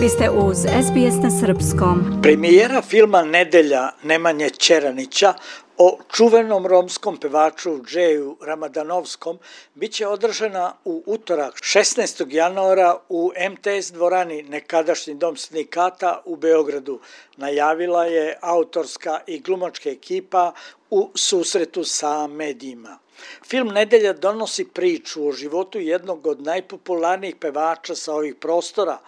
Vi ste uz SBS na Srpskom. Premijera filma Nedelja Nemanje Ćeranića o čuvenom romskom pevaču Džeju Ramadanovskom biće održana u utorak 16. januara u MTS dvorani nekadašnji dom sindikata u Beogradu. Najavila je autorska i glumačka ekipa u susretu sa medijima. Film Nedelja donosi priču o životu jednog od najpopularnijih pevača sa ovih prostora,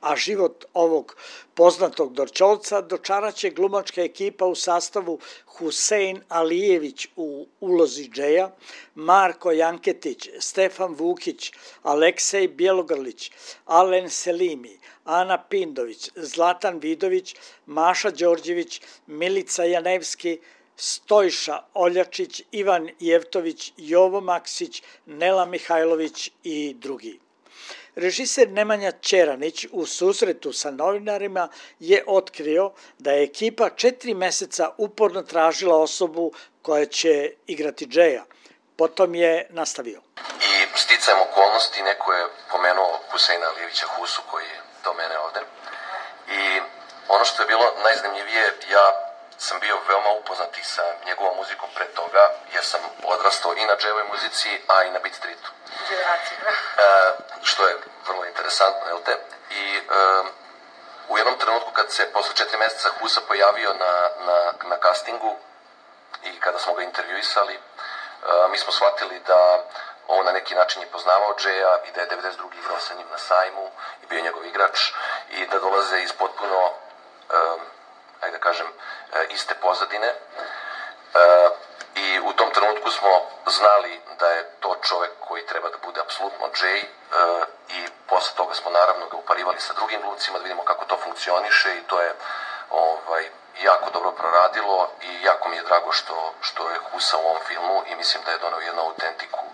a život ovog poznatog Dorčovca dočaraće glumačka ekipa u sastavu Husein Alijević u ulozi Džeja, Marko Janketić, Stefan Vukić, Aleksej Bjelogrlić, Alen Selimi, Ana Pindović, Zlatan Vidović, Maša Đorđević, Milica Janevski, Stojša Oljačić, Ivan Jevtović, Jovo Maksić, Nela Mihajlović i drugi. Režiser Nemanja Ćeranić u susretu sa novinarima je otkrio da je ekipa četiri meseca uporno tražila osobu koja će igrati Džeja. Potom je nastavio. I sticajem okolnosti neko je pomenuo Huseina Alijevića Husu koji je do mene ovde. I ono što je bilo najzanimljivije, ja sam bio veoma upoznat i sa njegovom muzikom pre toga, jer sam odrastao i na dževoj muzici, a i na beat streetu. E, što je vrlo interesantno, jel te? I e, u jednom trenutku kad se posle četiri meseca Husa pojavio na, na, na castingu i kada smo ga intervjuisali, e, mi smo shvatili da on na neki način je poznavao Džeja i da je 92. igrao sa njim na sajmu i bio njegov igrač i da dolaze iz potpuno um, ajde da kažem, e, iste pozadine. E, I u tom trenutku smo znali da je to čovek koji treba da bude apsolutno Jay e, i posle toga smo naravno ga uparivali sa drugim glumcima da vidimo kako to funkcioniše i to je ovaj, jako dobro proradilo i jako mi je drago što, što je Husa u ovom filmu i mislim da je donao jednu autentiku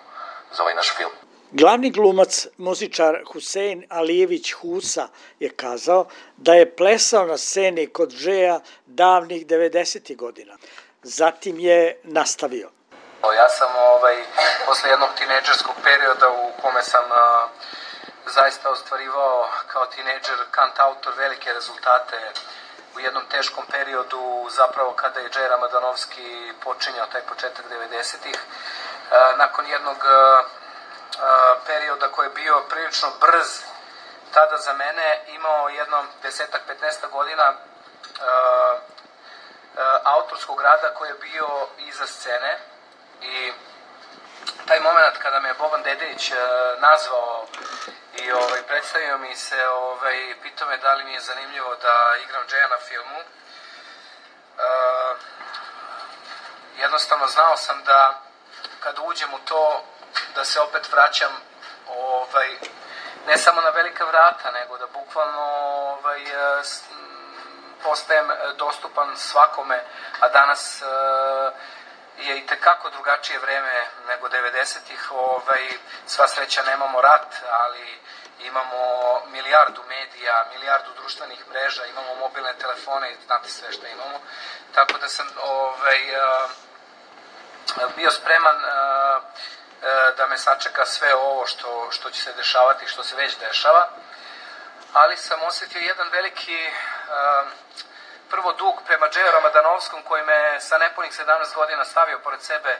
za ovaj naš film. Glavni glumac, muzičar Husein Alijević Husa je kazao da je plesao na sceni kod Džeja davnih 90. godina. Zatim je nastavio. Ja sam ovaj, posle jednog tineđerskog perioda u kome sam a, zaista ostvarivao kao tineđer, kant autor velike rezultate u jednom teškom periodu, zapravo kada je Džej Ramadanovski počinjao taj početak 90-ih. Nakon jednog perioda koji je bio prilično brz tada za mene, imao jedno desetak, 15 godina autorskog rada koji je bio iza scene i taj moment kada me Boban Dedejić uh, nazvao i ovaj, predstavio mi se, ovaj, pitao me da li mi je zanimljivo da igram Džeja na filmu. Uh, jednostavno znao sam da kad uđem u to da se opet vraćam ovaj, ne samo na velika vrata, nego da bukvalno ovaj, postajem dostupan svakome, a danas uh, je i tekako drugačije vreme nego 90-ih. Ovaj, sva sreća nemamo rat, ali imamo milijardu medija, milijardu društvenih mreža, imamo mobilne telefone i znate sve što imamo. Tako da sam ovaj, bio spreman da me sačeka sve ovo što, što će se dešavati, što se već dešava, ali sam osetio jedan veliki e, prvo dug prema Džeju Ramadanovskom koji me sa nepunih 17 godina stavio pored sebe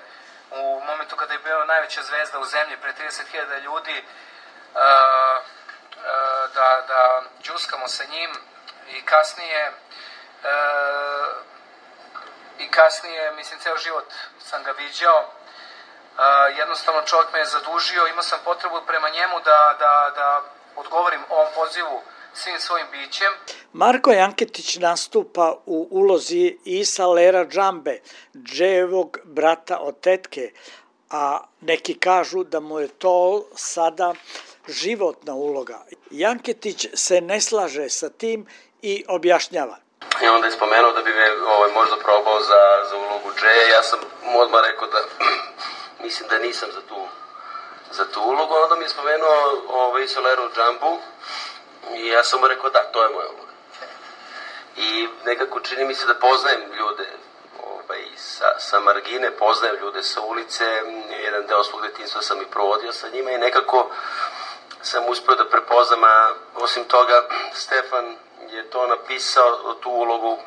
u momentu kada je bio najveća zvezda u zemlji pre 30.000 ljudi e, da, da džuskamo sa njim i kasnije i kasnije, mislim, ceo život sam ga viđao jednostavno čovjek me je zadužio, imao sam potrebu prema njemu da, da, da odgovorim ovom pozivu svim svojim bićem. Marko Janketić nastupa u ulozi Isa Lera Džambe, Džejevog brata od tetke, a neki kažu da mu je to sada životna uloga. Janketić se ne slaže sa tim i objašnjava. I onda je spomenuo da bi me ovaj, možda probao za, za ulogu Džeja. Ja sam odmah rekao da mislim da nisam za tu, za tu ulogu. Onda mi je spomenuo ovaj, Soleru Džambu i ja sam mu rekao da, to je moja uloga. I nekako čini mi se da poznajem ljude ovaj, sa, sa margine, poznajem ljude sa ulice, jedan deo svog detinstva sam i provodio sa njima i nekako sam uspio da prepoznam, a osim toga Stefan je to napisao, tu ulogu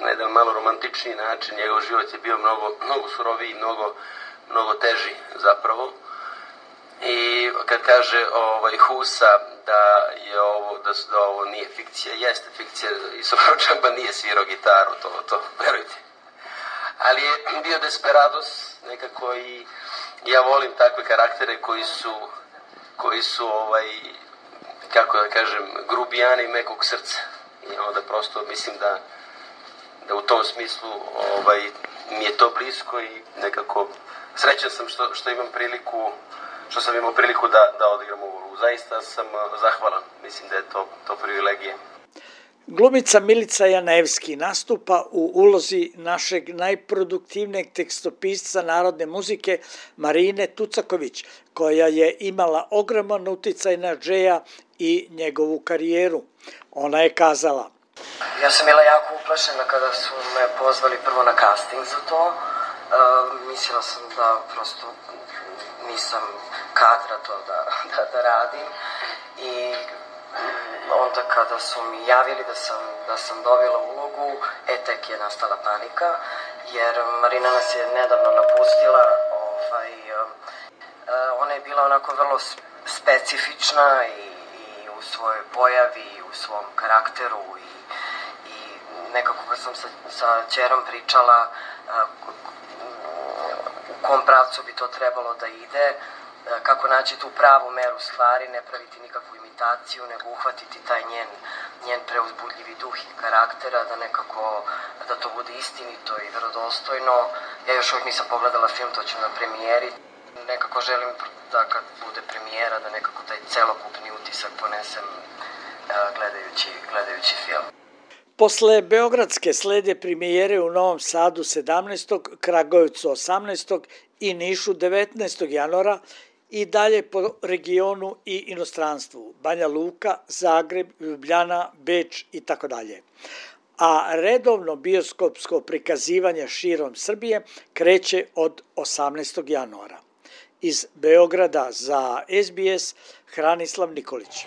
na jedan malo romantičniji način, njegov život je bio mnogo, mnogo suroviji, mnogo, mnogo teži zapravo. I kad kaže ovaj Husa da je ovo da, da ovo nije fikcija, jeste fikcija i Sofročamba nije svirao gitaru, to to verujte. Ali je bio desperados nekako i ja volim takve karaktere koji su koji su ovaj kako da kažem grubijani mekog srca i onda prosto mislim da da u tom smislu ovaj mi je to blisko i nekako srećan sam što što imam priliku što sam imao priliku da, da odigram ovu ulogu. Zaista sam zahvalan. Mislim da je to, to privilegije. Glumica Milica Janevski nastupa u ulozi našeg najproduktivnijeg tekstopisca narodne muzike Marine Tucaković, koja je imala ogroman uticaj na Džeja i njegovu karijeru. Ona je kazala Ja sam bila jako uplašena kada su me pozvali prvo na casting za to. Uh, mislila sam da prosto nisam kadra to da, da, da radim i onda kada su mi javili da sam, da sam dobila ulogu, e tek je nastala panika, jer Marina nas je nedavno napustila, ovaj, uh, ona je bila onako vrlo specifična i, i u svojoj pojavi, i u svom karakteru i, nekako sam sa, sa čerom pričala uh, u kom pravcu bi to trebalo da ide, kako naći tu pravu meru stvari, ne praviti nikakvu imitaciju, nego uhvatiti taj njen, njen preuzbudljivi duh i karaktera, da nekako, da to bude istinito i verodostojno. Ja još uvijek nisam pogledala film, to ću na premijeri. Nekako želim da kad bude premijera, da nekako taj celokupni utisak ponesem gledajući, gledajući film. Posle Beogradske slede premijere u Novom Sadu 17. Kragujevcu 18. i Nišu 19. januara i dalje po regionu i inostranstvu, Banja Luka, Zagreb, Ljubljana, Beč i tako dalje. A redovno bioskopsko prikazivanje širom Srbije kreće od 18. januara. Iz Beograda za SBS Hranislav Nikolić.